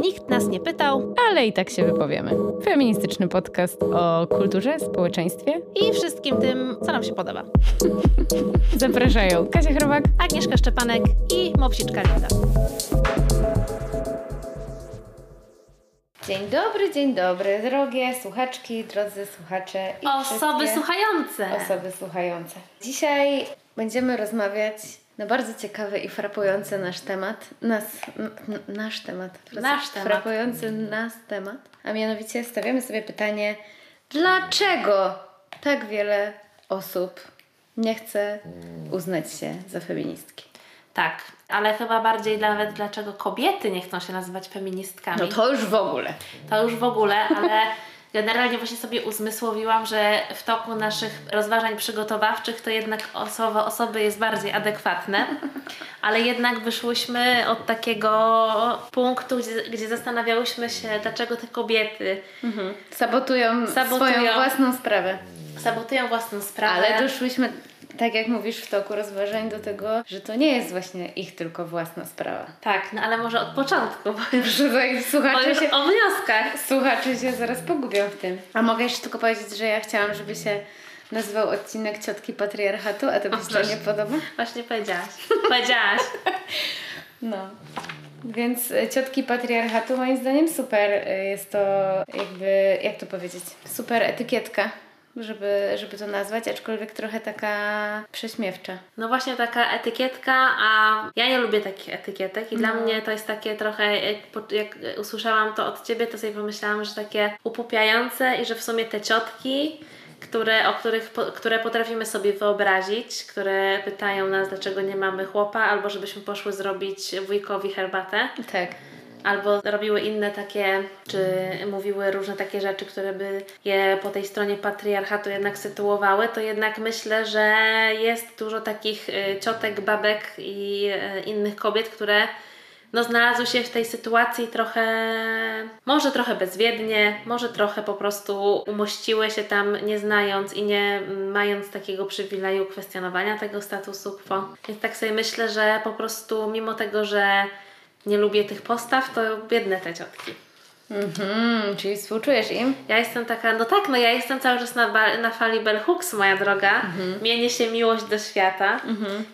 Nikt nas nie pytał Ale i tak się wypowiemy. Feministyczny podcast o kulturze, społeczeństwie. i wszystkim tym, co nam się podoba. Zapraszają Kasia Chrobak. Agnieszka Szczepanek i Mopsiczka Linda. Dzień dobry, dzień dobry, drogie słuchaczki, drodzy słuchacze i Osoby słuchające. osoby słuchające. Dzisiaj będziemy rozmawiać na bardzo ciekawy i frapujący nasz temat. Nas, nasz temat. Nasz temat. Frapujący nas temat. A mianowicie stawiamy sobie pytanie, dlaczego tak wiele osób nie chce uznać się za feministki? Tak, ale chyba bardziej nawet dlaczego kobiety nie chcą się nazywać feministkami. No to już w ogóle. To już w ogóle, ale generalnie właśnie sobie uzmysłowiłam, że w toku naszych rozważań przygotowawczych to jednak osoba, osoby jest bardziej adekwatne, ale jednak wyszłyśmy od takiego punktu, gdzie, gdzie zastanawiałyśmy się, dlaczego te kobiety Sabotują, Sabotują. swoją własną sprawę. sabotują własną sprawę. Ale doszłyśmy, tak jak mówisz, w toku rozważań do tego, że to nie jest właśnie ich tylko własna sprawa. Tak, no ale może od początku, bo już, słuchacze się, o wnioskach. słuchacze się zaraz pogubią w tym. A mogę jeszcze tylko powiedzieć, że ja chciałam, żeby się nazywał odcinek Ciotki Patriarchatu, a to O, byś się nie podoba? Właśnie powiedziałaś. Powiedziałaś. No. Więc e, Ciotki Patriarchatu moim zdaniem super e, jest to jakby, jak to powiedzieć, super etykietka, żeby, żeby to nazwać, aczkolwiek trochę taka prześmiewcza. No właśnie taka etykietka, a ja nie lubię takich etykietek i dla mnie to jest takie trochę, jak, jak usłyszałam to od Ciebie, to sobie pomyślałam, że takie upupiające i że w sumie te ciotki, które, o których, po, które potrafimy sobie wyobrazić, które pytają nas, dlaczego nie mamy chłopa, albo żebyśmy poszły zrobić wujkowi herbatę, Tak. Albo robiły inne takie, czy mówiły różne takie rzeczy, które by je po tej stronie patriarchatu jednak sytuowały, to jednak myślę, że jest dużo takich y, ciotek, babek i y, innych kobiet, które no, znalazły się w tej sytuacji trochę, może trochę bezwiednie, może trochę po prostu umościły się tam nie znając i nie mm, mając takiego przywileju kwestionowania tego statusu quo. Więc tak sobie myślę, że po prostu mimo tego, że nie lubię tych postaw, to biedne te ciotki. Mhm, czyli współczujesz im? Ja jestem taka, no tak, no ja jestem cały czas na, na fali Bell Hooks, moja droga. Mienie się miłość do świata.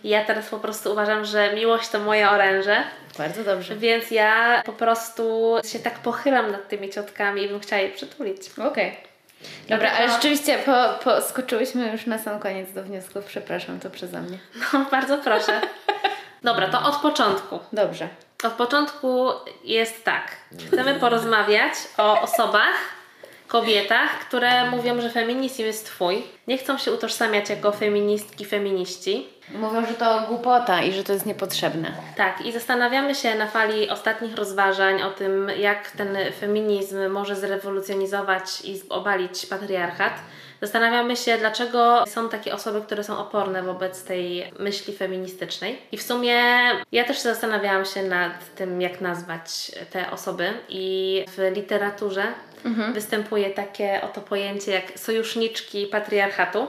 I ja teraz po prostu uważam, że miłość to moje oręże. Bardzo dobrze. Więc ja po prostu się tak pochylam nad tymi ciotkami i bym chciała je przytulić. Okej. Dobra, Dlatego- ale rzeczywiście po, po, skoczyłyśmy już na sam koniec do wniosków. Przepraszam, to przeze mnie. No, bardzo proszę. Dobra, to od początku. Dobrze. Od początku jest tak. Chcemy porozmawiać o osobach, kobietach, które mówią, że feminizm jest twój. Nie chcą się utożsamiać jako feministki, feminiści. Mówią, że to głupota i że to jest niepotrzebne. Tak, i zastanawiamy się na fali ostatnich rozważań o tym, jak ten feminizm może zrewolucjonizować i obalić patriarchat. Zastanawiamy się, dlaczego są takie osoby, które są oporne wobec tej myśli feministycznej. I w sumie ja też zastanawiałam się nad tym, jak nazwać te osoby, i w literaturze występuje takie oto pojęcie jak sojuszniczki patriarchatu.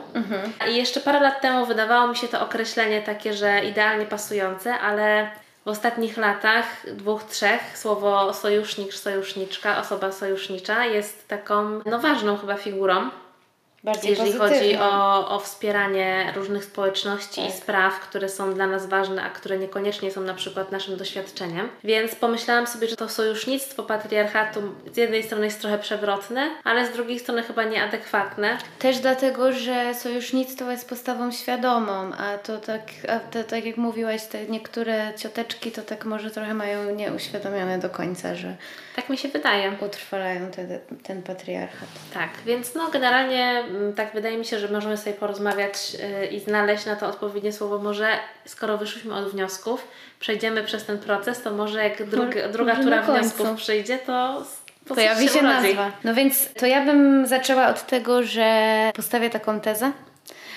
I jeszcze parę lat temu wydawało mi się to określenie takie, że idealnie pasujące, ale w ostatnich latach, dwóch, trzech, słowo sojusznik, sojuszniczka, osoba sojusznicza jest taką, no ważną chyba figurą, Bardziej jeżeli pozytywną. chodzi o, o wspieranie różnych społeczności i spraw, które są dla nas ważne, a które niekoniecznie są na przykład naszym doświadczeniem. Więc pomyślałam sobie, że to sojusznictwo patriarchatu z jednej strony jest trochę przewrotne, ale z drugiej strony chyba nieadekwatne. Też dlatego, że sojusznictwo jest postawą świadomą, a to tak, a to, tak jak mówiłaś, te niektóre cioteczki to tak może trochę mają nieuświadomione do końca, że Tak mi się wydaje. utrwalają te, ten patriarchat. Tak, więc no generalnie tak wydaje mi się, że możemy sobie porozmawiać yy, i znaleźć na to odpowiednie słowo. Może skoro wyszliśmy od wniosków, przejdziemy przez ten proces, to może jak drugi, druga tura wniosków przyjdzie, to Pojawi się urodzi. nazwa. No więc to ja bym zaczęła od tego, że postawię taką tezę,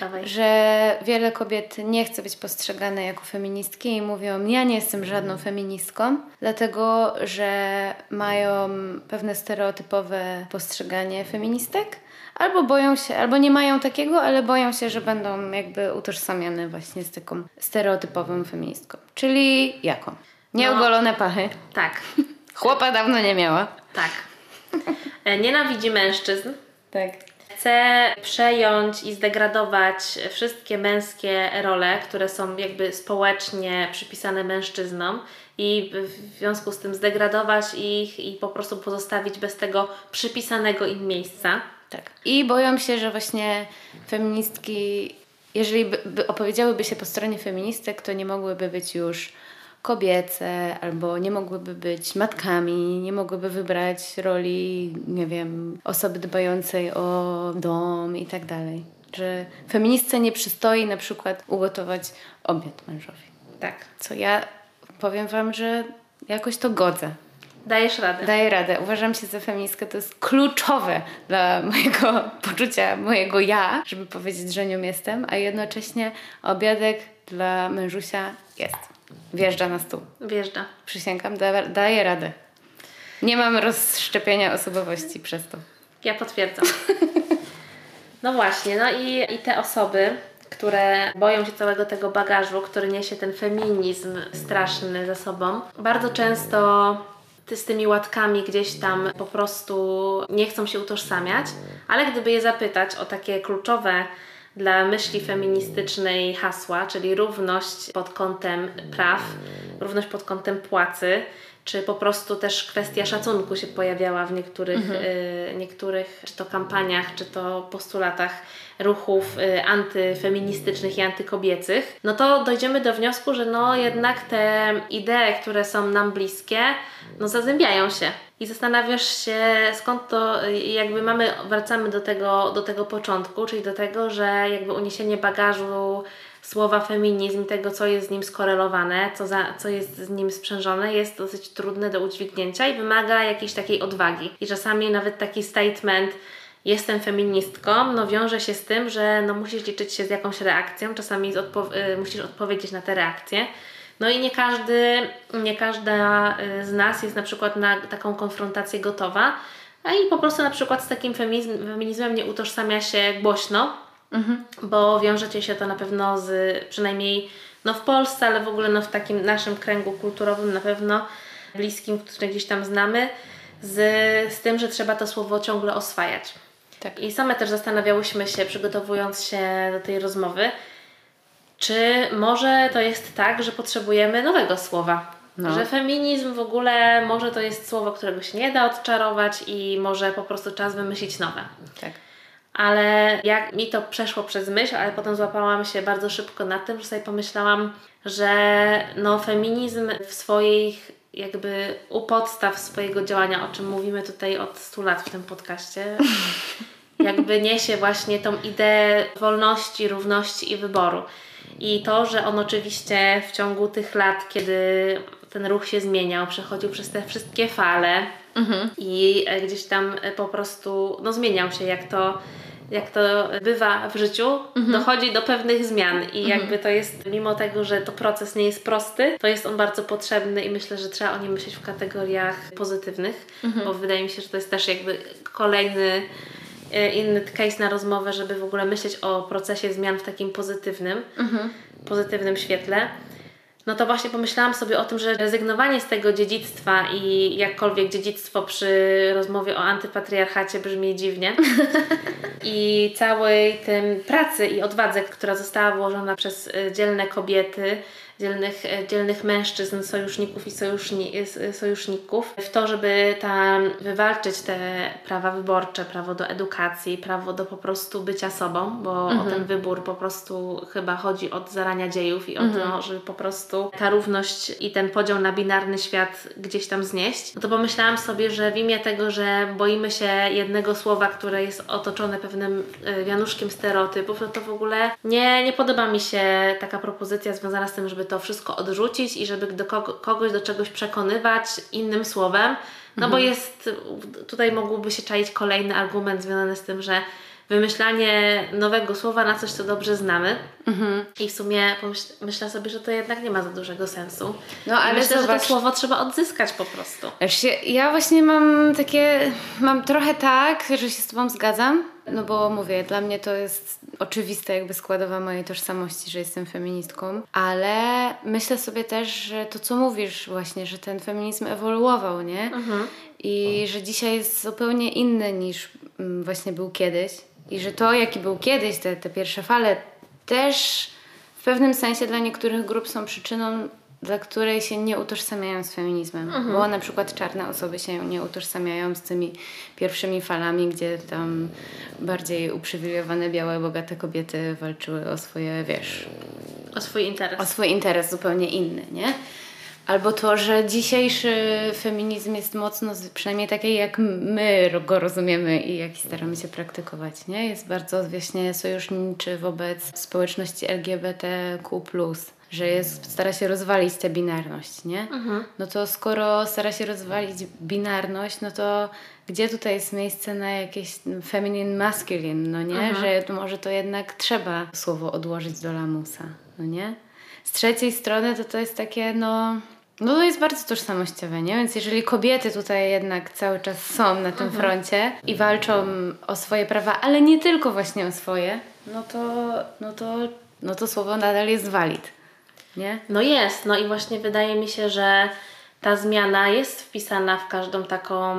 Dawaj. że wiele kobiet nie chce być postrzegane jako feministki i mówią, ja nie jestem żadną feministką, dlatego że mają pewne stereotypowe postrzeganie feministek, albo boją się, albo nie mają takiego, ale boją się, że będą jakby utożsamiane właśnie z taką stereotypową feministką. Czyli jaką? Nieogolone pachy. Tak. Chłopa dawno nie miała. Tak. E, Nienawidzi mężczyzn. Tak. Chce przejąć i zdegradować wszystkie męskie role, które są jakby społecznie przypisane mężczyznom i w związku z tym zdegradować ich i po prostu pozostawić bez tego przypisanego im miejsca. Tak. I boją się, że właśnie feministki, jeżeli by, by opowiedziałyby się po stronie feministek, to nie mogłyby być już kobiece, albo nie mogłyby być matkami, nie mogłyby wybrać roli, nie wiem, osoby dbającej o dom i tak dalej. Że feministce nie przystoi na przykład ugotować obiad mężowi. Tak. Co ja powiem Wam, że jakoś to godzę. Dajesz radę. Daję radę. Uważam się za feministkę. To jest kluczowe dla mojego poczucia, mojego ja, żeby powiedzieć, że nią jestem, a jednocześnie obiadek dla mężusia jest. Wjeżdża na stół. Wjeżdża. Przysięgam, da, daję radę. Nie mam rozszczepienia osobowości przez to. Ja potwierdzam. No właśnie, no i, i te osoby, które boją się całego tego bagażu, który niesie ten feminizm straszny ze sobą, bardzo często ty z tymi łatkami gdzieś tam po prostu nie chcą się utożsamiać, ale gdyby je zapytać o takie kluczowe dla myśli feministycznej hasła, czyli równość pod kątem praw, równość pod kątem płacy, czy po prostu też kwestia szacunku się pojawiała w niektórych, y, niektórych czy to kampaniach, czy to postulatach ruchów y, antyfeministycznych i antykobiecych, no to dojdziemy do wniosku, że no jednak te idee, które są nam bliskie, no zazębiają się. I zastanawiasz się, skąd to, jakby mamy, wracamy do tego, do tego początku, czyli do tego, że jakby uniesienie bagażu słowa feminizm, tego co jest z nim skorelowane, co, za, co jest z nim sprzężone, jest dosyć trudne do udźwignięcia i wymaga jakiejś takiej odwagi. I czasami nawet taki statement jestem feministką, no wiąże się z tym, że no musisz liczyć się z jakąś reakcją, czasami odpo- y, musisz odpowiedzieć na te reakcje. No i nie każdy, nie każda y, z nas jest na przykład na taką konfrontację gotowa, a i po prostu na przykład z takim feminizm, feminizmem nie utożsamia się głośno, bo wiążecie się to na pewno z przynajmniej no w Polsce, ale w ogóle no w takim naszym kręgu kulturowym na pewno bliskim, który gdzieś tam znamy, z, z tym, że trzeba to słowo ciągle oswajać. Tak. I same też zastanawiałyśmy się, przygotowując się do tej rozmowy, czy może to jest tak, że potrzebujemy nowego słowa. No. Że feminizm w ogóle może to jest słowo, którego się nie da odczarować i może po prostu czas wymyślić nowe. Tak. Ale jak mi to przeszło przez myśl, ale potem złapałam się bardzo szybko na tym, że sobie pomyślałam, że no feminizm w swoich jakby u podstaw swojego działania, o czym mówimy tutaj od 100 lat w tym podcaście, jakby niesie właśnie tą ideę wolności, równości i wyboru. I to, że on oczywiście w ciągu tych lat, kiedy ten ruch się zmieniał, przechodził przez te wszystkie fale i e, gdzieś tam po prostu no, zmieniał się, jak to, jak to bywa w życiu, dochodzi do pewnych zmian i jakby to jest, mimo tego, że to proces nie jest prosty, to jest on bardzo potrzebny i myślę, że trzeba o nim myśleć w kategoriach pozytywnych, bo wydaje mi się, że to jest też jakby kolejny e, inny case na rozmowę, żeby w ogóle myśleć o procesie zmian w takim pozytywnym, pozytywnym świetle. No to właśnie pomyślałam sobie o tym, że rezygnowanie z tego dziedzictwa i jakkolwiek dziedzictwo przy rozmowie o antypatriarchacie brzmi dziwnie. I całej tym pracy i odwadze, która została włożona przez y, dzielne kobiety, dzielnych, y, dzielnych mężczyzn, sojuszników i sojuszni, y, sojuszników w to, żeby tam wywalczyć te prawa wyborcze, prawo do edukacji, prawo do po prostu bycia sobą, bo o ten wybór po prostu chyba chodzi od zarania dziejów i o to, żeby po prostu ta równość i ten podział na binarny świat gdzieś tam znieść. No to pomyślałam sobie, że w imię tego, że boimy się jednego słowa, które jest otoczone pewnym wianuszkiem stereotypów, no to w ogóle nie, nie podoba mi się taka propozycja związana z tym, żeby to wszystko odrzucić i żeby do kogo, kogoś do czegoś przekonywać innym słowem, no bo jest, tutaj mógłby się czaić kolejny argument związany z tym, że wymyślanie nowego słowa na coś, co dobrze znamy. Mhm. I w sumie myślę sobie, że to jednak nie ma za dużego sensu. No ale I myślę, zobacz, że to słowo trzeba odzyskać po prostu. Ja właśnie mam takie, mam trochę tak, że się z Tobą zgadzam, no bo mówię, dla mnie to jest oczywiste jakby składowa mojej tożsamości, że jestem feministką, ale myślę sobie też, że to co mówisz właśnie, że ten feminizm ewoluował, nie? Mhm. I że dzisiaj jest zupełnie inny niż mm, właśnie był kiedyś. I że to, jaki był kiedyś, te, te pierwsze fale, też w pewnym sensie dla niektórych grup są przyczyną dla której się nie utożsamiają z feminizmem. Mhm. Bo na przykład czarne osoby się nie utożsamiają z tymi pierwszymi falami, gdzie tam bardziej uprzywilejowane, białe, bogate kobiety walczyły o swoje, wiesz... O swój interes. O swój interes zupełnie inny, nie? Albo to, że dzisiejszy feminizm jest mocno, przynajmniej taki jak my go rozumiemy i jaki staramy się praktykować, nie? Jest bardzo właśnie sojuszniczy wobec społeczności LGBTQ+, że jest, stara się rozwalić tę binarność, nie? Mhm. No to skoro stara się rozwalić binarność, no to gdzie tutaj jest miejsce na jakieś feminine, masculine, no nie? Mhm. Że może to jednak trzeba słowo odłożyć do lamusa, no nie? Z trzeciej strony to to jest takie, no no to jest bardzo tożsamościowe, nie? Więc jeżeli kobiety tutaj jednak cały czas są na tym mhm. froncie i walczą o swoje prawa, ale nie tylko właśnie o swoje, no to, no to, no to słowo nadal jest walid, nie? No jest, no i właśnie wydaje mi się, że ta zmiana jest wpisana w każdą taką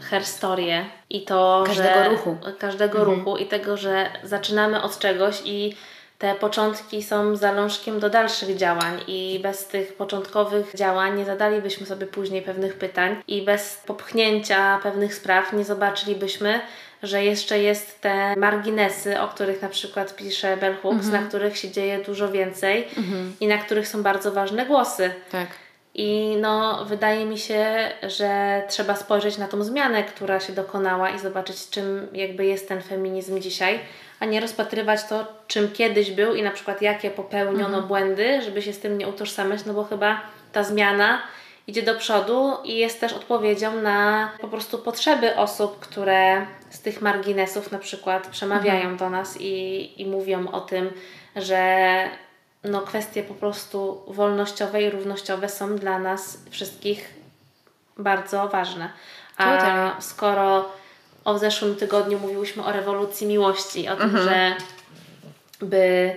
herstorię i to, każdego że, ruchu. Każdego mhm. ruchu i tego, że zaczynamy od czegoś i te początki są zalążkiem do dalszych działań i bez tych początkowych działań nie zadalibyśmy sobie później pewnych pytań i bez popchnięcia pewnych spraw nie zobaczylibyśmy, że jeszcze jest te marginesy, o których na przykład pisze Bell Hooks, mhm. na których się dzieje dużo więcej mhm. i na których są bardzo ważne głosy. Tak. I no, wydaje mi się, że trzeba spojrzeć na tą zmianę, która się dokonała i zobaczyć, czym jakby jest ten feminizm dzisiaj a nie rozpatrywać to, czym kiedyś był i na przykład jakie popełniono mhm. błędy, żeby się z tym nie utożsamiać, no bo chyba ta zmiana idzie do przodu i jest też odpowiedzią na po prostu potrzeby osób, które z tych marginesów na przykład przemawiają mhm. do nas i, i mówią o tym, że no, kwestie po prostu wolnościowe i równościowe są dla nas wszystkich bardzo ważne. A skoro o w zeszłym tygodniu mówiłyśmy o rewolucji miłości, o tym, mhm. że by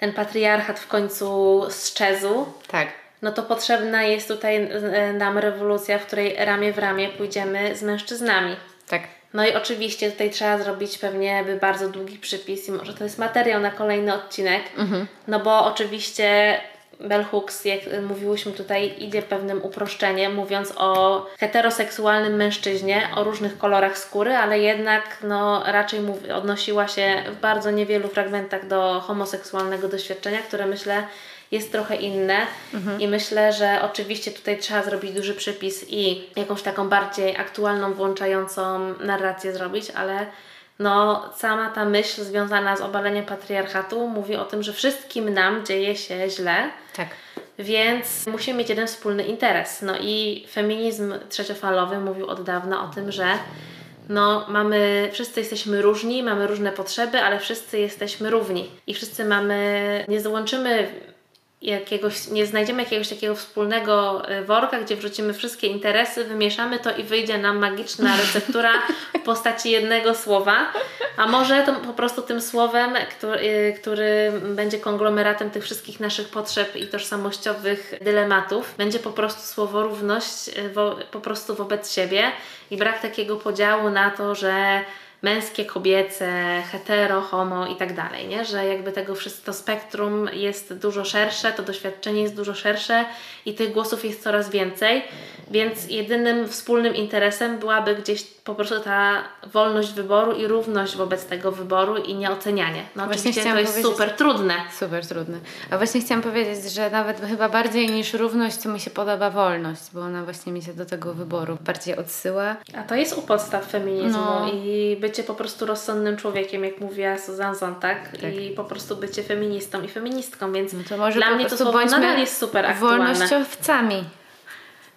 ten patriarchat w końcu sczezł. Tak. No to potrzebna jest tutaj e, nam rewolucja, w której ramię w ramię pójdziemy z mężczyznami. Tak. No i oczywiście tutaj trzeba zrobić pewnie by bardzo długi przypis i może to jest materiał na kolejny odcinek, mhm. no bo oczywiście Bell Hooks, jak mówiłyśmy tutaj, idzie pewnym uproszczeniem, mówiąc o heteroseksualnym mężczyźnie, o różnych kolorach skóry, ale jednak no, raczej mówi, odnosiła się w bardzo niewielu fragmentach do homoseksualnego doświadczenia, które myślę jest trochę inne mhm. i myślę, że oczywiście tutaj trzeba zrobić duży przypis i jakąś taką bardziej aktualną, włączającą narrację zrobić, ale no sama ta myśl związana z obaleniem patriarchatu mówi o tym, że wszystkim nam dzieje się źle. Tak. Więc musimy mieć jeden wspólny interes. No i feminizm trzeciofalowy mówił od dawna o tym, że no, mamy, wszyscy jesteśmy różni, mamy różne potrzeby, ale wszyscy jesteśmy równi i wszyscy mamy, nie złączymy jakiegoś, nie znajdziemy jakiegoś takiego wspólnego e, worka, gdzie wrzucimy wszystkie interesy, wymieszamy to i wyjdzie nam magiczna receptura w postaci jednego słowa, a może to po prostu tym słowem, który, e, który będzie konglomeratem tych wszystkich naszych potrzeb i tożsamościowych dylematów, będzie po prostu słowo równość e, wo, po prostu wobec siebie. I brak takiego podziału na to, że męskie, kobiece, hetero, homo i tak dalej, nie? że jakby tego wszystko, spektrum jest dużo szersze, to doświadczenie jest dużo szersze i tych głosów jest coraz więcej, więc jedynym wspólnym interesem byłaby gdzieś po prostu ta wolność wyboru i równość wobec tego wyboru i nieocenianie. No właśnie oczywiście to jest super trudne. Super trudne. A właśnie chciałam powiedzieć, że nawet chyba bardziej niż równość to mi się podoba wolność, bo ona właśnie mi się do tego wyboru bardziej odsyła. A to jest u podstaw feminizmu no. i bycie po prostu rozsądnym człowiekiem, jak mówiła Susan Sontag tak. i po prostu bycie feministą i feministką, więc no to może dla mnie to słowo nadal jest super aktualne. Wolnościowcami.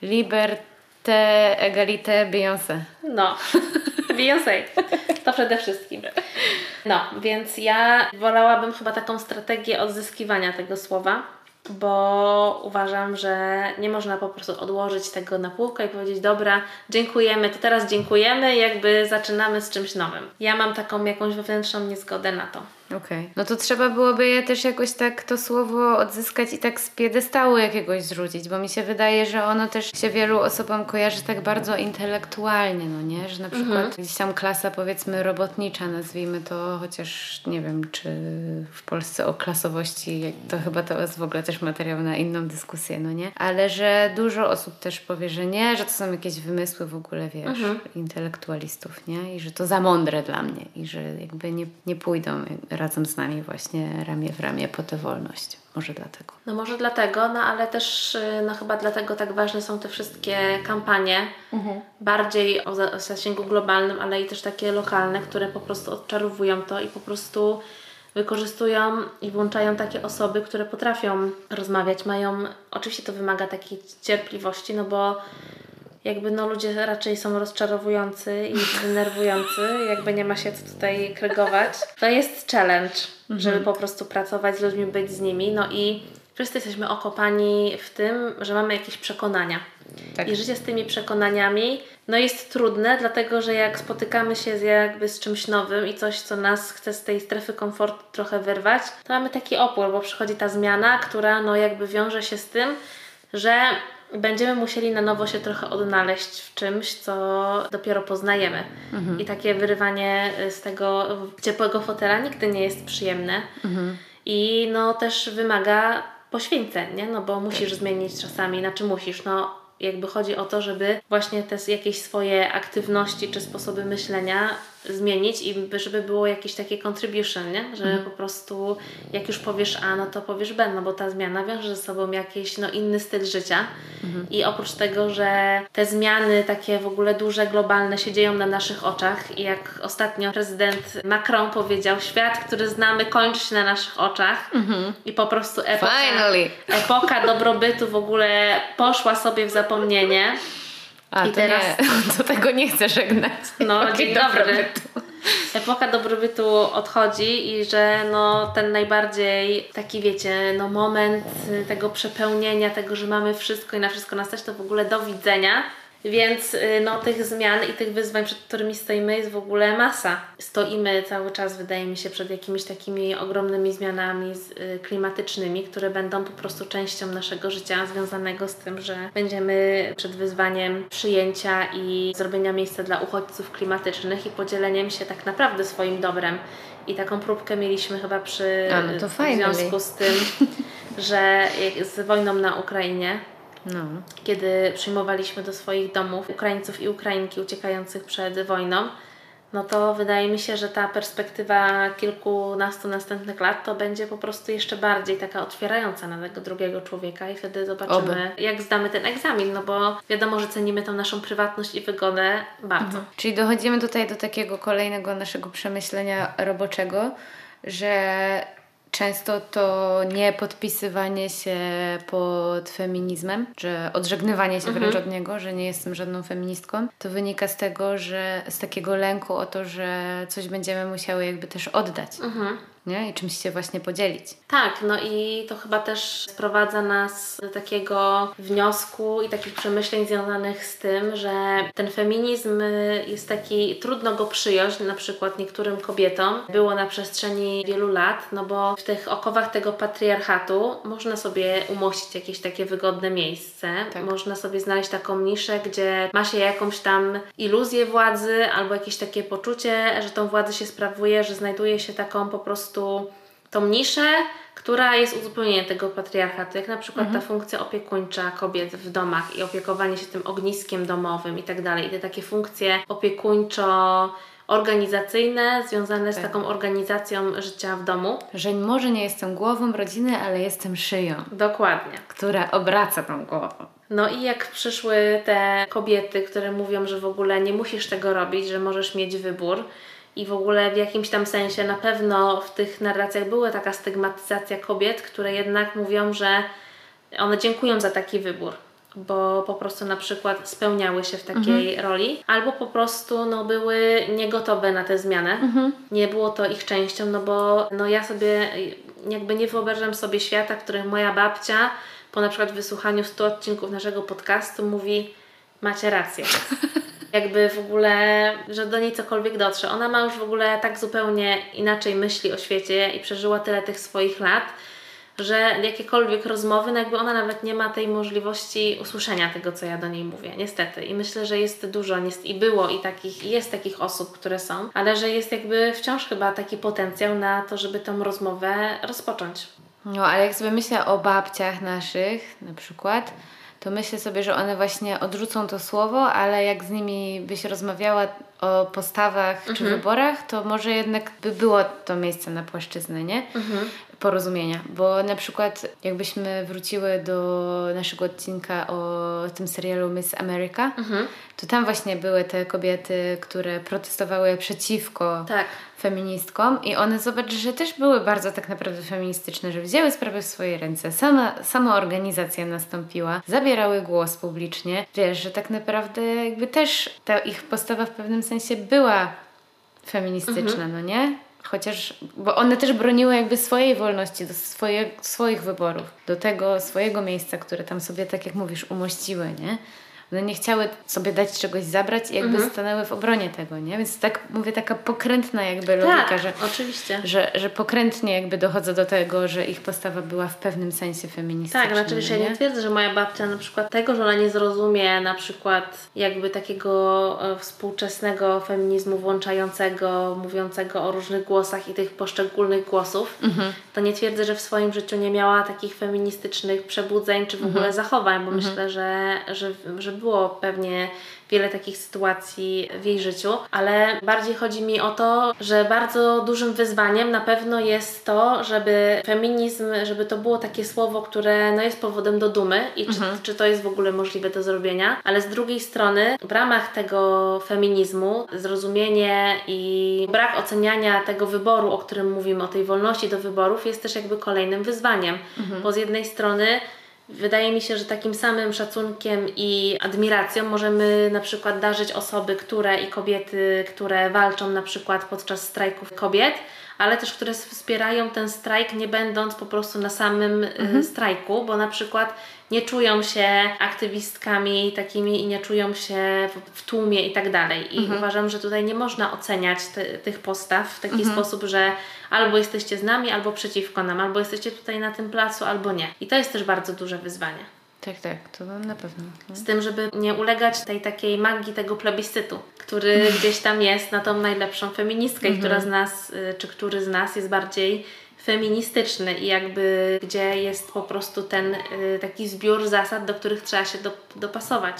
Liberté, égalité, Beyoncé. No, Beyoncé. To przede wszystkim. No, więc ja wolałabym chyba taką strategię odzyskiwania tego słowa bo uważam, że nie można po prostu odłożyć tego na półkę i powiedzieć, dobra, dziękujemy, to teraz dziękujemy, jakby zaczynamy z czymś nowym. Ja mam taką jakąś wewnętrzną niezgodę na to. Okej. Okay. No to trzeba byłoby je też jakoś tak to słowo odzyskać i tak z piedestału jakiegoś zrzucić, bo mi się wydaje, że ono też się wielu osobom kojarzy tak bardzo intelektualnie, no nie? Że na przykład mhm. gdzieś tam klasa powiedzmy robotnicza, nazwijmy to, chociaż nie wiem, czy w Polsce o klasowości, to chyba to jest w ogóle też materiał na inną dyskusję, no nie? Ale że dużo osób też powie, że nie, że to są jakieś wymysły w ogóle, wiesz, mhm. intelektualistów, nie? I że to za mądre dla mnie i że jakby nie, nie pójdą razem z nami właśnie ramię w ramię po tę wolność. Może dlatego. No może dlatego, no ale też y, no chyba dlatego tak ważne są te wszystkie kampanie, mhm. bardziej o, zasięgu globalnym, ale i też takie lokalne, które po prostu odczarowują to i po prostu wykorzystują i włączają takie osoby, które potrafią rozmawiać, mają, oczywiście to wymaga takiej cierpliwości, no bo jakby no ludzie raczej są rozczarowujący i denerwujący, jakby nie ma się co tutaj krygować. To jest challenge, mhm. żeby po prostu pracować z ludźmi, być z nimi, no i wszyscy jesteśmy okopani w tym, że mamy jakieś przekonania. Tak. I życie z tymi przekonaniami no jest trudne, dlatego że jak spotykamy się z jakby z czymś nowym i coś, co nas chce z tej strefy komfortu trochę wyrwać, to mamy taki opór, bo przychodzi ta zmiana, która no jakby wiąże się z tym, że będziemy musieli na nowo się trochę odnaleźć w czymś, co dopiero poznajemy. Mhm. I takie wyrywanie z tego ciepłego fotela nigdy nie jest przyjemne. Mhm. I no też wymaga poświęceń, nie? No bo musisz tak. zmienić czasami, znaczy musisz, no jakby chodzi o to, żeby właśnie te jakieś swoje aktywności czy sposoby myślenia zmienić i żeby było jakieś takie contribution, nie? Że mhm. po prostu jak już powiesz A, no to powiesz B, no bo ta zmiana wiąże ze sobą jakiś no, inny styl życia mhm. i oprócz tego, że te zmiany takie w ogóle duże, globalne się dzieją na naszych oczach i jak ostatnio prezydent Macron powiedział, świat, który znamy kończy się na naszych oczach mhm. i po prostu epoka, epoka dobrobytu w ogóle poszła sobie w zapomnienie a, I to teraz nie, do tego nie chcę żegnać. No, dzień dobry. Epoka dobrobytu odchodzi i że no, ten najbardziej taki wiecie, no moment tego przepełnienia, tego, że mamy wszystko i na wszystko nas to w ogóle do widzenia więc y, no, tych zmian i tych wyzwań, przed którymi stoimy, jest w ogóle masa. Stoimy cały czas, wydaje mi się, przed jakimiś takimi ogromnymi zmianami y, klimatycznymi, które będą po prostu częścią naszego życia, związanego z tym, że będziemy przed wyzwaniem przyjęcia i zrobienia miejsca dla uchodźców klimatycznych i podzieleniem się tak naprawdę swoim dobrem. I taką próbkę mieliśmy chyba przy A, no w związku z tym, że z wojną na Ukrainie no. Kiedy przyjmowaliśmy do swoich domów Ukraińców i Ukrainki uciekających przed wojną, no to wydaje mi się, że ta perspektywa kilkunastu następnych lat to będzie po prostu jeszcze bardziej taka otwierająca na tego drugiego człowieka i wtedy zobaczymy, Oby. jak zdamy ten egzamin, no bo wiadomo, że cenimy tą naszą prywatność i wygodę bardzo. Mhm. Czyli dochodzimy tutaj do takiego kolejnego naszego przemyślenia roboczego, że często to nie podpisywanie się pod feminizmem, że odżegnywanie się wręcz mhm. od niego, że nie jestem żadną feministką, to wynika z tego, że z takiego lęku o to, że coś będziemy musiały jakby też oddać. Mhm nie? I czymś się właśnie podzielić. Tak, no i to chyba też sprowadza nas do takiego wniosku i takich przemyśleń związanych z tym, że ten feminizm jest taki, trudno go przyjąć na przykład niektórym kobietom. Było na przestrzeni wielu lat, no bo w tych okowach tego patriarchatu można sobie umościć jakieś takie wygodne miejsce. Tak. Można sobie znaleźć taką niszę, gdzie ma się jakąś tam iluzję władzy albo jakieś takie poczucie, że tą władzę się sprawuje, że znajduje się taką po prostu prostu tą niszę, która jest uzupełnieniem tego patriarchatu, jak na przykład mhm. ta funkcja opiekuńcza kobiet w domach i opiekowanie się tym ogniskiem domowym i tak dalej. I te takie funkcje opiekuńczo organizacyjne związane z tak. taką organizacją życia w domu. Że może nie jestem głową rodziny, ale jestem szyją. Dokładnie. Która obraca tą głową. No i jak przyszły te kobiety, które mówią, że w ogóle nie musisz tego robić, że możesz mieć wybór, i w ogóle w jakimś tam sensie na pewno w tych narracjach była taka stygmatyzacja kobiet, które jednak mówią, że one dziękują za taki wybór. bo po prostu na przykład spełniały się w takiej Mhm. roli, albo po prostu no, były niegotowe na tę zmianę. Mhm. Nie było to ich częścią, no bo no, ja sobie jakby nie wyobrażam sobie świata, w którym moja babcia po na przykład wysłuchaniu 100 odcinków naszego podcastu mówi macie rację. Jakby w ogóle, że do niej cokolwiek dotrze. Ona ma już w ogóle tak zupełnie inaczej myśli o świecie i przeżyła tyle tych swoich lat, że jakiekolwiek rozmowy, no jakby ona nawet nie ma tej możliwości usłyszenia tego, co ja do niej mówię, niestety. I myślę, że jest dużo jest, i było i takich, i jest takich osób, które są, ale że jest jakby wciąż chyba taki potencjał na to, żeby tą rozmowę rozpocząć. No, ale jak sobie myślę o babciach naszych na przykład, to myślę sobie, że one właśnie odrzucą to słowo, ale jak z nimi byś rozmawiała o postawach czy wyborach, to może jednak by było to miejsce na płaszczyznę, nie? Porozumienia. Bo na przykład jakbyśmy wróciły do naszego odcinka o tym serialu Miss America, to tam właśnie były te kobiety, które protestowały przeciwko Tak. Feministkom i one zobacz, że też były bardzo tak naprawdę feministyczne, że wzięły sprawy w swoje ręce. Sama, sama organizacja nastąpiła, zabierały głos publicznie. Wiesz, że tak naprawdę jakby też ta ich postawa w pewnym sensie była feministyczna, no nie? Chociaż, bo one też broniły jakby swojej wolności, do swoje, swoich wyborów, do tego swojego miejsca, które tam sobie, tak jak mówisz, umościły, nie? One nie chciały sobie dać czegoś zabrać i jakby stanęły w obronie tego, nie? Więc tak, mówię, taka pokrętna jakby logika, Tak, że, oczywiście. że, że pokrętnie jakby dochodzą do tego, że ich postawa była w pewnym sensie feministyczna. Tak, znaczy wiesz, ja nie twierdzę, że moja babcia na przykład tego, że ona nie zrozumie na przykład jakby takiego e, współczesnego feminizmu włączającego, mówiącego o różnych głosach i tych poszczególnych głosów, to nie twierdzę, że w swoim życiu nie miała takich feministycznych przebudzeń czy w ogóle zachowań, bo myślę, że, że, że było pewnie wiele takich sytuacji w jej życiu, ale bardziej chodzi mi o to, że bardzo dużym wyzwaniem na pewno jest to, żeby feminizm, żeby to było takie słowo, które no, jest powodem do dumy i czy, czy to jest w ogóle możliwe do zrobienia, ale z drugiej strony w ramach tego feminizmu zrozumienie i brak oceniania tego wyboru, o którym mówimy, o tej wolności do wyborów jest też jakby kolejnym wyzwaniem, bo z jednej strony Wydaje mi się, że takim samym szacunkiem i admiracją możemy na przykład darzyć osoby, które i kobiety, które walczą na przykład podczas strajków kobiet, ale też które wspierają ten strajk, nie będąc po prostu na samym y, strajku, bo na przykład nie czują się aktywistkami takimi i nie czują się w, w tłumie i tak dalej. I uważam, że tutaj nie można oceniać ty, tych postaw w taki sposób, że albo jesteście z nami, albo przeciwko nam, albo jesteście tutaj na tym placu, albo nie. I to jest też bardzo duże wyzwanie. Tak, tak, to na pewno. no. Z tym, żeby nie ulegać tej takiej magii tego plebiscytu, który gdzieś tam jest na tą najlepszą feministkę, i która z nas, y, czy który z nas jest bardziej feministyczny i jakby gdzie jest po prostu ten y, taki zbiór zasad, do których trzeba się do, dopasować.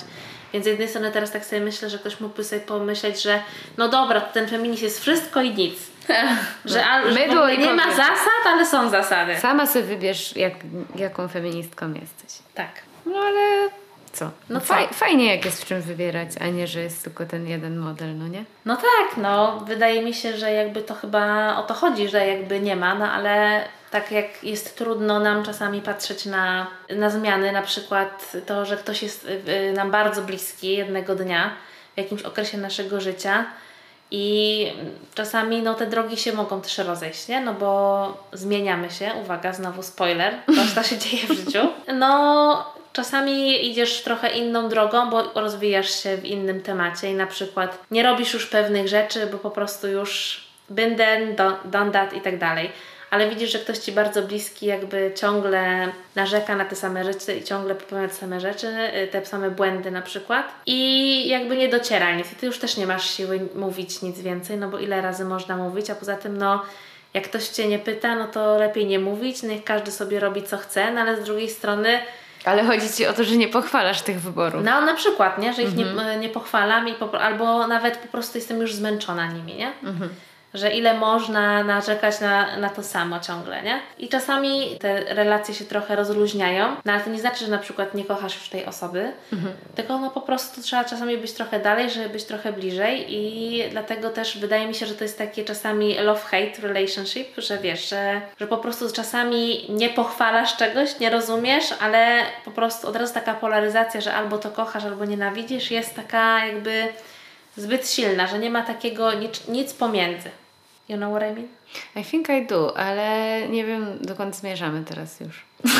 Więc z jednej strony teraz tak sobie myślę, że ktoś mógłby sobie pomyśleć, że no dobra, to ten feminizm jest wszystko i nic. Że, że Mydło ogóle i nie ma kobiet. zasad, ale są zasady. Sama sobie wybierz, jak, jaką feministką jesteś. Tak. No ale co? No co? faj, fajnie jak jest w czym wybierać, a nie, że jest tylko ten jeden model, no nie? No tak, no wydaje mi się, że jakby to chyba o to chodzi, że jakby nie ma, no ale tak jak jest trudno nam czasami patrzeć na, na zmiany, na przykład to, że ktoś jest y, y, nam bardzo bliski jednego dnia w jakimś okresie naszego życia i czasami no, te drogi się mogą też rozejść, nie? No bo zmieniamy się, uwaga, znowu spoiler, to to się dzieje w życiu. No czasami idziesz trochę inną drogą, bo rozwijasz się w innym temacie i na przykład nie robisz już pewnych rzeczy, bo po prostu już been there, do- done that i tak dalej. Ale widzisz, że ktoś Ci bardzo bliski jakby ciągle narzeka na te same rzeczy i ciągle popełnia te same rzeczy, y, te same błędy na przykład. I jakby nie dociera nic. I Ty już też nie masz siły mówić nic więcej, no bo ile razy można mówić, a poza tym no jak ktoś Cię nie pyta, no to lepiej nie mówić, niech każdy sobie robi co chce, no ale z drugiej strony Ale chodzi Ci o to, że nie pochwalasz tych wyborów. no na przykład, nie? że ich nie, nie pochwalam i po, albo nawet po prostu jestem już zmęczona nimi, nie? Że ile można narzekać na, na to samo ciągle, nie? I czasami te relacje się trochę rozluźniają, no ale to nie znaczy, że na przykład nie kochasz już tej osoby, Mhm. tylko no po prostu trzeba czasami być trochę dalej, żeby być trochę bliżej i dlatego też wydaje mi się, że to jest takie czasami love-hate relationship, że wiesz, że, że po prostu czasami nie pochwalasz czegoś, nie rozumiesz, ale po prostu od razu taka polaryzacja, że albo to kochasz, albo nienawidzisz jest taka jakby zbyt silna, że nie ma takiego nic, nic pomiędzy. You know what I mean? I think I do, ale nie wiem dokąd zmierzamy teraz już.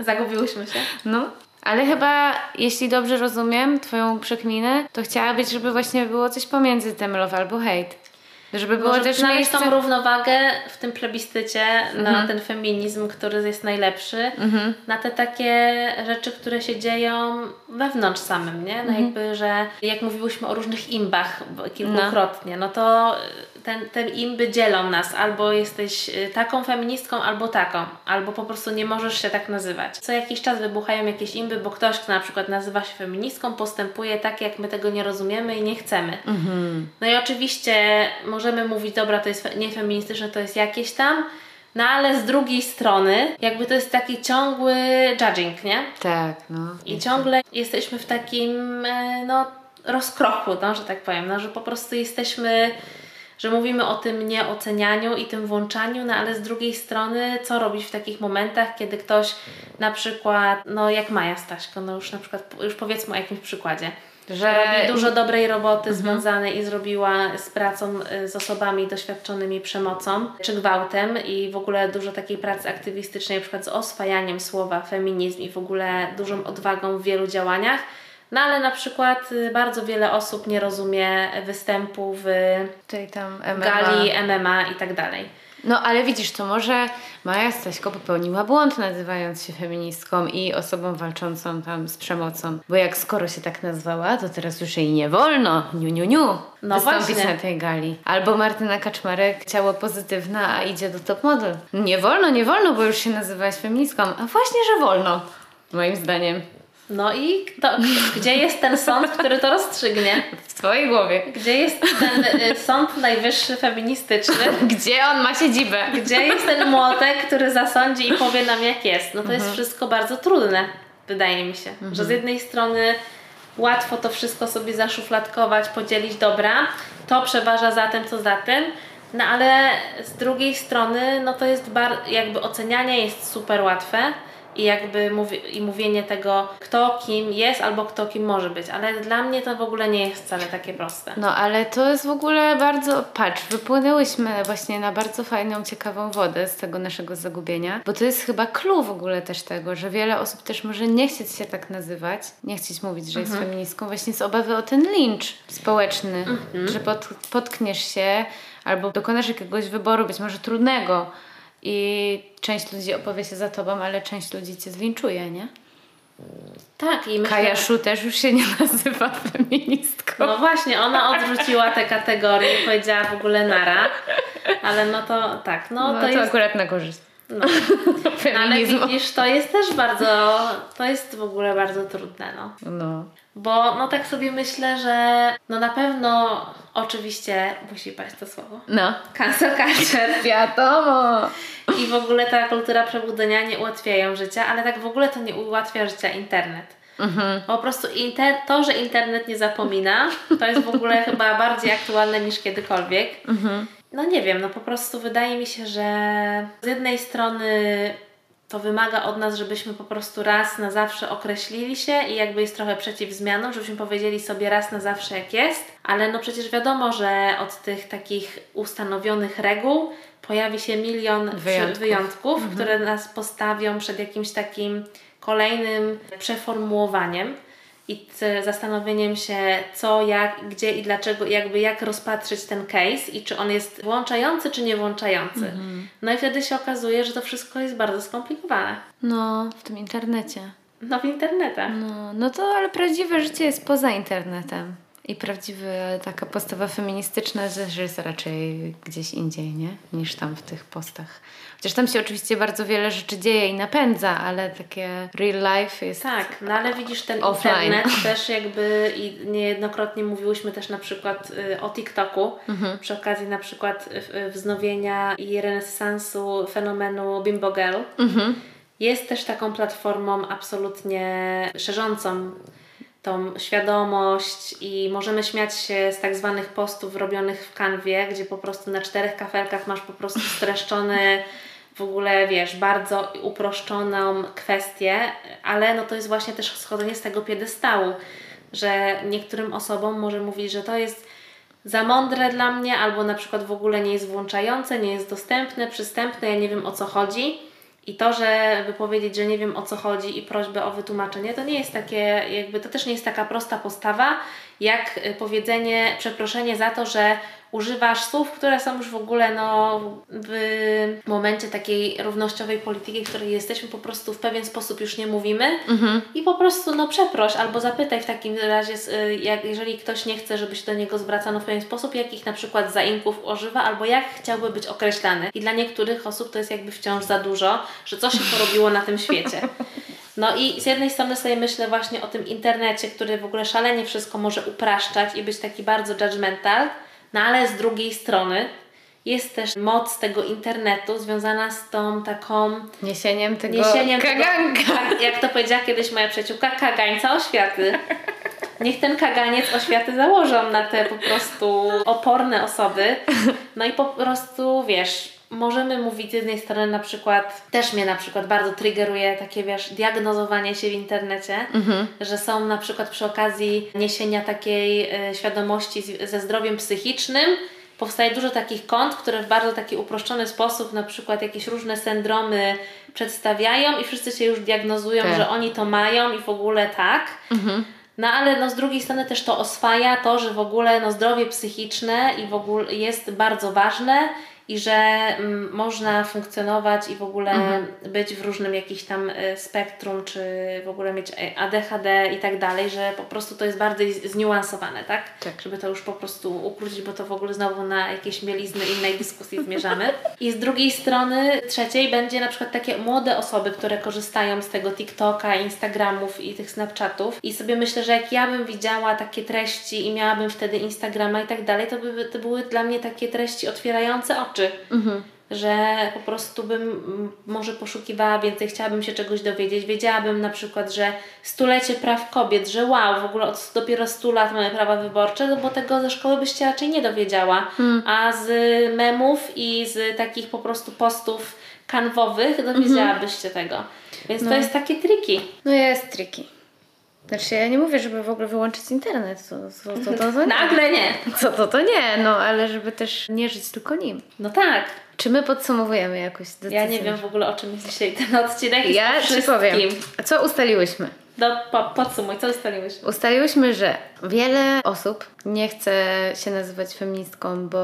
Zagubiłyśmy się. No. Ale chyba, jeśli dobrze rozumiem Twoją przekminę, to chciałabyś, żeby właśnie było coś pomiędzy tym love albo hate. Żeby było Może też znaleźć miejsce... tą równowagę w tym plebiscycie na Mhm. ten feminizm, który jest najlepszy, na te takie rzeczy, które się dzieją wewnątrz samym, nie? Mhm. No jakby, że jak mówiłyśmy o różnych imbach kilkukrotnie, no, to ten, te imby dzielą nas. Albo jesteś y, taką feministką, albo taką. Albo po prostu nie możesz się tak nazywać. Co jakiś czas wybuchają jakieś imby, bo ktoś, kto na przykład nazywa się feministką, postępuje tak, jak my tego nie rozumiemy i nie chcemy. No i oczywiście możemy mówić, dobra, to jest fe- niefeministyczne, to jest jakieś tam, no ale z drugiej strony, jakby to jest taki ciągły judging, nie? Tak, no. I ciągle jesteśmy w takim, e, no, rozkroku, no, że tak powiem, no, że po prostu jesteśmy, że mówimy o tym nieocenianiu i tym włączaniu, no ale z drugiej strony, co robić w takich momentach, kiedy ktoś na przykład, no jak Maja Staśko, no już na przykład, już powiedzmy o jakimś przykładzie, Że robi dużo dobrej roboty związanej i zrobiła z pracą y, z osobami doświadczonymi przemocą czy gwałtem i w ogóle dużo takiej pracy aktywistycznej, na przykład z oswajaniem słowa feminizm i w ogóle dużą odwagą w wielu działaniach. No ale na przykład y, bardzo wiele osób nie rozumie występu w tutaj tam MMA. gali MMA i tak dalej. No ale widzisz, to może Maja Staśko popełniła błąd nazywając się feministką i osobą walczącą tam z przemocą. Bo jak skoro się tak nazwała, to teraz już jej nie wolno, niu niu niu, No wystąpić właśnie. na tej gali. Albo Martyna Kaczmarek, ciało pozytywne, a idzie do top model. Nie wolno, nie wolno, bo już się nazywałaś feministką. A właśnie, że wolno. Moim zdaniem. No i to, gdzie jest ten sąd, który to rozstrzygnie? W twojej głowie. Gdzie jest ten y, sąd najwyższy feministyczny? Gdzie on ma siedzibę? Gdzie jest ten młotek, który zasądzi i powie nam jak jest? No to jest wszystko bardzo trudne, wydaje mi się. Że z jednej strony łatwo to wszystko sobie zaszufladkować, podzielić dobra, to przeważa za tym, co za tym, no ale z drugiej strony, no to jest bar- jakby ocenianie jest super łatwe i jakby mówi- i mówienie tego, kto kim jest albo kto kim może być, ale dla mnie to w ogóle nie jest wcale takie proste. No ale to jest w ogóle bardzo, patrz, wypłynęłyśmy właśnie na bardzo fajną, ciekawą wodę z tego naszego zagubienia, bo to jest chyba clue w ogóle też tego, że wiele osób też może nie chcieć się tak nazywać, nie chcieć mówić, że jest feministką właśnie z obawy o ten lincz społeczny, że pod, potkniesz się albo dokonasz jakiegoś wyboru, być może trudnego i część ludzi opowie się za tobą, ale część ludzi cię zlinczuje, nie? Tak, i myślę, Kaja Szu też już się nie nazywa feministką. No właśnie, ona odrzuciła te kategorie i powiedziała w ogóle nara. Ale no to tak, no, No, to, to, jest. akurat na korzyść No. Ale feminizmu. widzisz, to jest też bardzo. To jest w ogóle bardzo trudne, no. No. Bo no tak sobie myślę, że no na pewno oczywiście musi paść to słowo. No. Cancel culture Wiadomo. i w ogóle ta kultura przebudzenia nie ułatwiają życia, ale tak w ogóle to nie ułatwia życia internet. Mhm. Po prostu inter- to, że internet nie zapomina, to jest w ogóle chyba bardziej aktualne niż kiedykolwiek. Mhm. No nie wiem, no po prostu wydaje mi się, że z jednej strony to wymaga od nas, żebyśmy po prostu raz na zawsze określili się i jakby jest trochę przeciw zmianom, żebyśmy powiedzieli sobie raz na zawsze jak jest, ale no przecież wiadomo, że od tych takich ustanowionych reguł pojawi się milion Wyjątków. wyjątków które nas postawią przed jakimś takim kolejnym przeformułowaniem i zastanowieniem się co, jak, gdzie i dlaczego, jakby jak rozpatrzyć ten case i czy on jest włączający, czy nie włączający. No i wtedy się okazuje, że to wszystko jest bardzo skomplikowane. No, w tym internecie. No w internetach. No, no to ale prawdziwe życie jest poza internetem. I prawdziwa taka postawa feministyczna też jest raczej gdzieś indziej, nie? Niż tam w tych postach. Chociaż tam się oczywiście bardzo wiele rzeczy dzieje i napędza, ale takie real life jest. Tak, no ale widzisz ten offline. internet też jakby i niejednokrotnie mówiłyśmy też na przykład y, o TikToku Mhm. przy okazji na przykład y, wznowienia i renesansu fenomenu Bimbo Girl. Mhm. Jest też taką platformą absolutnie szerzącą tą świadomość i możemy śmiać się z tak zwanych postów robionych w kanwie, gdzie po prostu na czterech kafelkach masz po prostu streszczony w ogóle, wiesz, bardzo uproszczoną kwestię, ale no to jest właśnie też schodzenie z tego piedestału, że niektórym osobom może mówić, że to jest za mądre dla mnie, albo na przykład w ogóle nie jest włączające, nie jest dostępne, przystępne, ja nie wiem o co chodzi. I to, żeby powiedzieć, że nie wiem o co chodzi i prośbę o wytłumaczenie, to nie jest takie, jakby to też nie jest taka prosta postawa, jak y, powiedzenie, przeproszenie za to, że używasz słów, które są już w ogóle no, w momencie takiej równościowej polityki, w której jesteśmy, po prostu w pewien sposób już nie mówimy i po prostu no przeproś albo zapytaj w takim razie, y, jak, jeżeli ktoś nie chce, żeby się do niego zwracano w pewien sposób, jakich na przykład zaimków używa albo jak chciałby być określany. I dla niektórych osób to jest jakby wciąż za dużo, że coś się porobiło na tym świecie. No i z jednej strony sobie myślę właśnie o tym internecie, który w ogóle szalenie wszystko może upraszczać i być taki bardzo judgmental, no ale z drugiej strony jest też moc tego internetu związana z tą taką Niesieniem tego niesieniem tego- kaganka. tak, jak to powiedziała kiedyś moja przyjaciółka, kagańca oświaty. Niech ten kaganiec oświaty założą na te po prostu oporne osoby. No i po prostu, wiesz, możemy mówić z jednej strony na przykład, też mnie na przykład bardzo triggeruje takie, wiesz, diagnozowanie się w internecie, że są na przykład przy okazji niesienia takiej e, świadomości z, ze zdrowiem psychicznym, powstaje dużo takich kont, które w bardzo taki uproszczony sposób na przykład jakieś różne syndromy przedstawiają i wszyscy się już diagnozują, Tak. że oni to mają i w ogóle tak. No ale no, z drugiej strony też to oswaja to, że w ogóle no, zdrowie psychiczne i w ogóle jest bardzo ważne i że mm, można funkcjonować i w ogóle być w różnym jakimś tam y, spektrum, czy w ogóle mieć e, ADHD i tak dalej, że po prostu to jest bardziej zniuansowane, tak? Tak. Żeby to już po prostu ukrócić, bo to w ogóle znowu na jakieś mielizny innej dyskusji zmierzamy. I z drugiej strony trzeciej będzie na przykład takie młode osoby, które korzystają z tego TikToka, Instagramów i tych Snapchatów i sobie myślę, że jak ja bym widziała takie treści i miałabym wtedy Instagrama i tak dalej, to by to były dla mnie takie treści otwierające oczy. Że po prostu bym może poszukiwała więcej, chciałabym się czegoś dowiedzieć. Wiedziałabym na przykład, że stulecie praw kobiet, że wow, w ogóle od dopiero 100 lat mamy prawa wyborcze, no bo tego ze szkoły byś się raczej nie dowiedziała. A z memów i z takich po prostu postów kanwowych dowiedziałabyś się tego. Więc to jest takie triki. No jest tricky. Znaczy ja nie mówię, żeby w ogóle wyłączyć internet. To, to, to, to, to nie. Nagle nie. Co to, to nie, no ale żeby też nie żyć tylko nim. No tak. Czy my podsumowujemy jakoś decyzję? Ja nie wiem w ogóle o czym jest dzisiaj ten odcinek. Ja ci powiem. Co ustaliłyśmy? No, po, podsumuj, co ustaliłyśmy? Ustaliłyśmy, że wiele osób nie chce się nazywać feministką, bo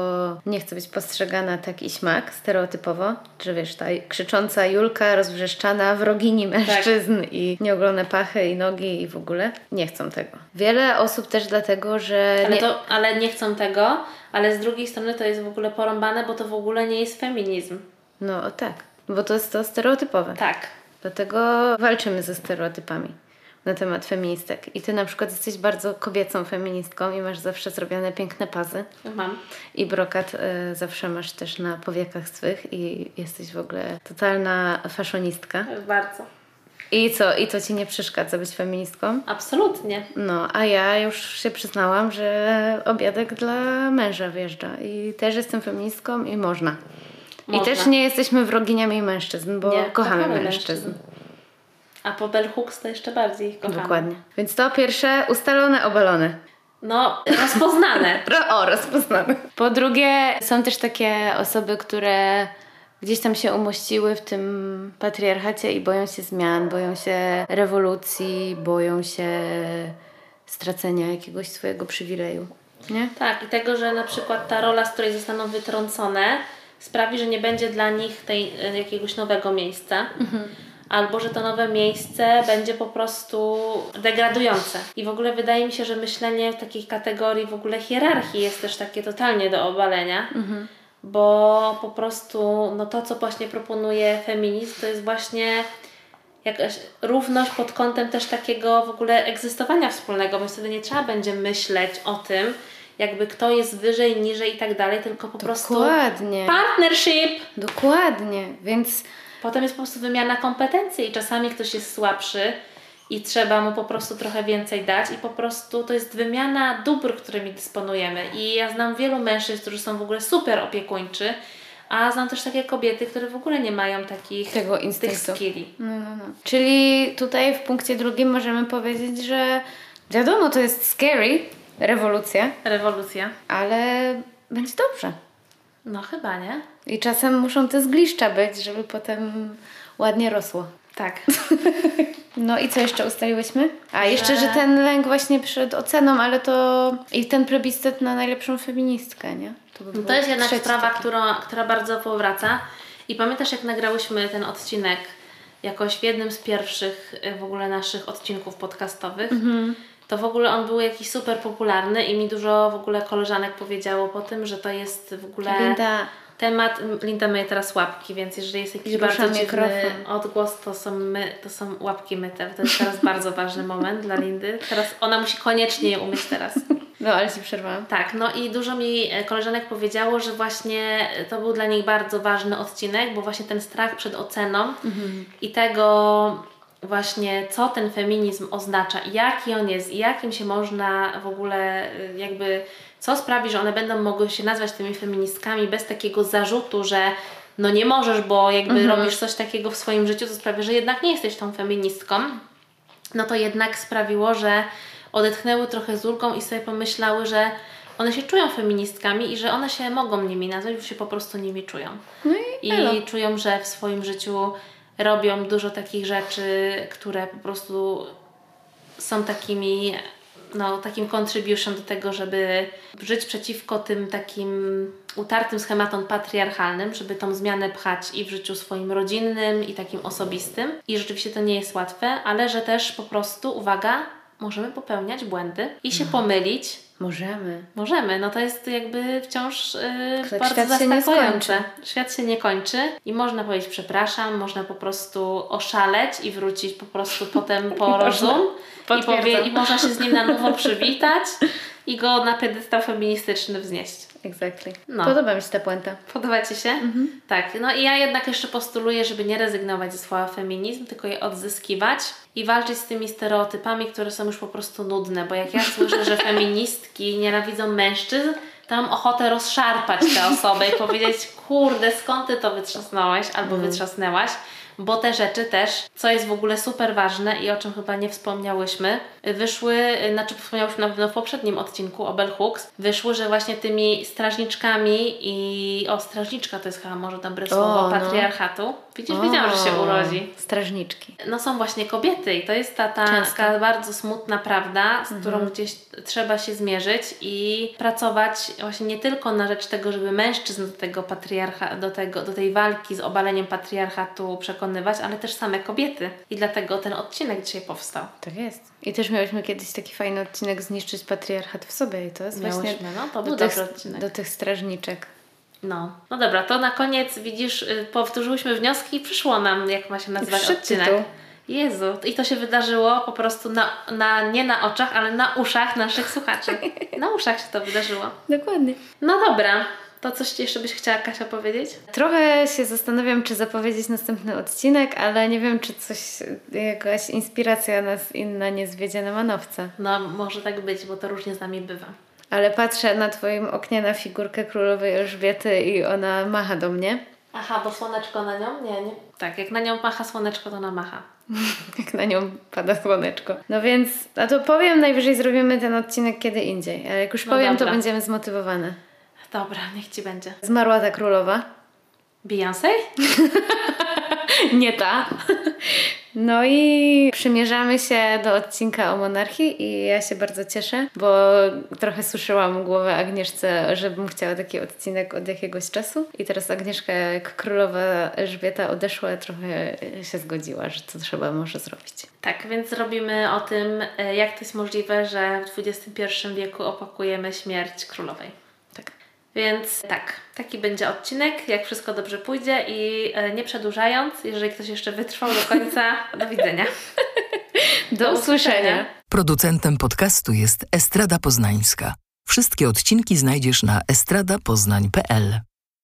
nie chce być postrzegana tak i śmak, stereotypowo. Że wiesz, ta krzycząca Julka, rozwrzeszczana, wrogini mężczyzn i nieogolone pachy i nogi i w ogóle nie chcą tego. Wiele osób też dlatego, że Ale, nie... to, ale nie chcą tego, ale z drugiej strony to jest w ogóle porąbane, bo to w ogóle nie jest feminizm. No tak, bo to jest to stereotypowe. Tak. Dlatego walczymy ze stereotypami na temat feministek. I ty na przykład jesteś bardzo kobiecą feministką i masz zawsze zrobione piękne pazy. Mam. I brokat y, zawsze masz też na powiekach swych i jesteś w ogóle totalna faszonistka. Bardzo. I co? I to ci nie przeszkadza być feministką? Absolutnie. No, a ja już się przyznałam, że obiadek dla męża wjeżdża. I też jestem feministką i można. Można. I też nie jesteśmy wroginiami mężczyzn, bo Nie, kochamy, kochamy mężczyzn. A po Bell Hooks to jeszcze bardziej ich kochamy. Dokładnie. Więc to pierwsze, ustalone, obalone. No, rozpoznane. Ro- o, rozpoznane. Po drugie, są też takie osoby, które gdzieś tam się umościły w tym patriarchacie i boją się zmian, boją się rewolucji, boją się stracenia jakiegoś swojego przywileju. Nie? Tak, i tego, że na przykład ta rola, z której zostaną wytrącone, sprawi, że nie będzie dla nich tej, e, jakiegoś nowego miejsca. Albo że to nowe miejsce będzie po prostu degradujące. I w ogóle wydaje mi się, że myślenie w takiej kategorii w ogóle hierarchii jest też takie totalnie do obalenia. Bo po prostu no to, co właśnie proponuje feminizm, to jest właśnie jakaś równość pod kątem też takiego w ogóle egzystowania wspólnego, bo wtedy nie trzeba będzie myśleć o tym, jakby kto jest wyżej, niżej i tak dalej, tylko po prostu Dokładnie. partnership. Dokładnie. Więc Potem jest po prostu wymiana kompetencji i czasami ktoś jest słabszy i trzeba mu po prostu trochę więcej dać i po prostu to jest wymiana dóbr, którymi dysponujemy. I ja znam wielu mężczyzn, którzy są w ogóle super opiekuńczy, a znam też takie kobiety, które w ogóle nie mają takich Tego tych instynktu. skilli. No, no, no. Czyli tutaj w punkcie drugim możemy powiedzieć, że wiadomo, to jest scary, rewolucja, Rewolucja. ale będzie dobrze. No chyba, nie? I czasem muszą te zgliszcza być, żeby potem ładnie rosło. Tak. No i co jeszcze ustaliłyśmy? A jeszcze, Że- że ten lęk właśnie przed oceną, ale to i ten plebiscyt na najlepszą feministkę, nie? by No to jest jednak sprawa, taki. która, która bardzo powraca. I pamiętasz, jak nagrałyśmy ten odcinek jakoś w jednym z pierwszych y, w ogóle naszych odcinków podcastowych, Mhm. To w ogóle on był jakiś super popularny i mi dużo w ogóle koleżanek powiedziało po tym, że to jest w ogóle Linda, temat. Linda myje teraz łapki, więc jeżeli jest jakiś bardzo dziwny mikrofon. odgłos, to są, my, to są łapki myte. To jest teraz bardzo ważny moment dla Lindy. Teraz ona musi koniecznie je umyć teraz. no ale ci przerwałam. Tak, no i dużo mi koleżanek powiedziało, że właśnie to był dla nich bardzo ważny odcinek, bo właśnie ten strach przed oceną i tego właśnie, co ten feminizm oznacza i jaki on jest i jakim się można w ogóle y, jakby, co sprawi, że one będą mogły się nazwać tymi feministkami bez takiego zarzutu, że no nie możesz, bo jakby robisz coś takiego w swoim życiu, co sprawia, że jednak nie jesteś tą feministką. No to jednak sprawiło, że odetchnęły trochę z ulgą i sobie pomyślały, że one się czują feministkami i że one się mogą nimi nazwać, bo się po prostu nimi czują. No i, I czują, że w swoim życiu robią dużo takich rzeczy, które po prostu są takimi, no, takim contribution do tego, żeby żyć przeciwko tym takim utartym schematom patriarchalnym, żeby tą zmianę pchać i w życiu swoim rodzinnym, i takim osobistym. I rzeczywiście to nie jest łatwe, ale że też po prostu, uwaga, możemy popełniać błędy i się pomylić, Możemy. Możemy, no to jest jakby wciąż yy, bardzo świat się nie skończy. Świat się nie kończy i można powiedzieć przepraszam, można po prostu oszaleć i wrócić po prostu potem po rozum i, powie, i można się z nim na nowo przywitać i go na pedestał feministyczny wznieść. Exactly. No. Podoba mi się ta puenta. Podoba Ci się? Tak, no i ja jednak jeszcze postuluję, żeby nie rezygnować ze słowa feminizm, tylko je odzyskiwać i walczyć z tymi stereotypami, które są już po prostu nudne, bo jak ja słyszę, że feministki nienawidzą mężczyzn, to mam ochotę rozszarpać tę osobę i powiedzieć, kurde, skąd Ty to wytrzasnąłeś albo wytrzasnęłaś, bo te rzeczy też, co jest w ogóle super ważne i o czym chyba nie wspomniałyśmy, wyszły, znaczy wspomniałyśmy na pewno w poprzednim odcinku o Bell Hooks, wyszły, że właśnie tymi strażniczkami i o strażniczka to jest chyba może dobre słowo no. patriarchatu. Widzisz, wiedziałam, że się O, urodzi. Strażniczki. No są właśnie kobiety i to jest ta, ta taka bardzo smutna prawda, z którą gdzieś trzeba się zmierzyć i pracować właśnie nie tylko na rzecz tego, żeby mężczyzn do tego patriarcha, do, tego, do tej walki z obaleniem patriarchatu przekonywać, ale też same kobiety. I dlatego ten odcinek dzisiaj powstał. Tak jest. I też miałyśmy kiedyś taki fajny odcinek Zniszczyć patriarchat w sobie i to jest właśnie Miałyśmy, no to był do tych, odcinek. do tych strażniczek. No. no dobra, to na koniec widzisz, y, powtórzyłyśmy wnioski i przyszło nam, jak ma się nazywać odcinek. tytuł. Jezu, i to się wydarzyło po prostu na, na, nie na oczach, ale na uszach naszych słuchaczy. Na uszach się to wydarzyło. Dokładnie. No dobra, to coś jeszcze byś chciała Kasia powiedzieć? Trochę się zastanawiam, czy zapowiedzieć następny odcinek, ale nie wiem, czy coś, jakaś inspiracja nas inna nie zwiedzie na manowce. No może tak być, bo to różnie z nami bywa. Ale patrzę na Twoim oknie na figurkę królowej Elżbiety i ona macha do mnie. Aha, bo słoneczko na nią? Nie, nie. Tak, jak na nią macha słoneczko, to ona macha. Jak na nią pada słoneczko. No więc, a to powiem, najwyżej zrobimy ten odcinek kiedy indziej. Ale jak już No powiem, dobra. to będziemy zmotywowane. Dobra, niech Ci będzie. Zmarła ta królowa. Beyoncé? Nie ta. No i przymierzamy się do odcinka o monarchii i ja się bardzo cieszę, bo trochę suszyłam głowę Agnieszce, żebym chciała taki odcinek od jakiegoś czasu i teraz Agnieszka jak królowa Elżbieta odeszła, trochę się zgodziła, że to trzeba może zrobić. Tak, więc robimy o tym, e, jak to jest możliwe, że w XXI wieku opakujemy śmierć królowej. Więc tak, taki będzie odcinek, jak wszystko dobrze pójdzie i e, nie przedłużając, jeżeli ktoś jeszcze wytrwał do końca, do widzenia. Do, usłyszenia. Producentem podcastu jest Estrada Poznańska. Wszystkie odcinki znajdziesz na estradapoznań.pl.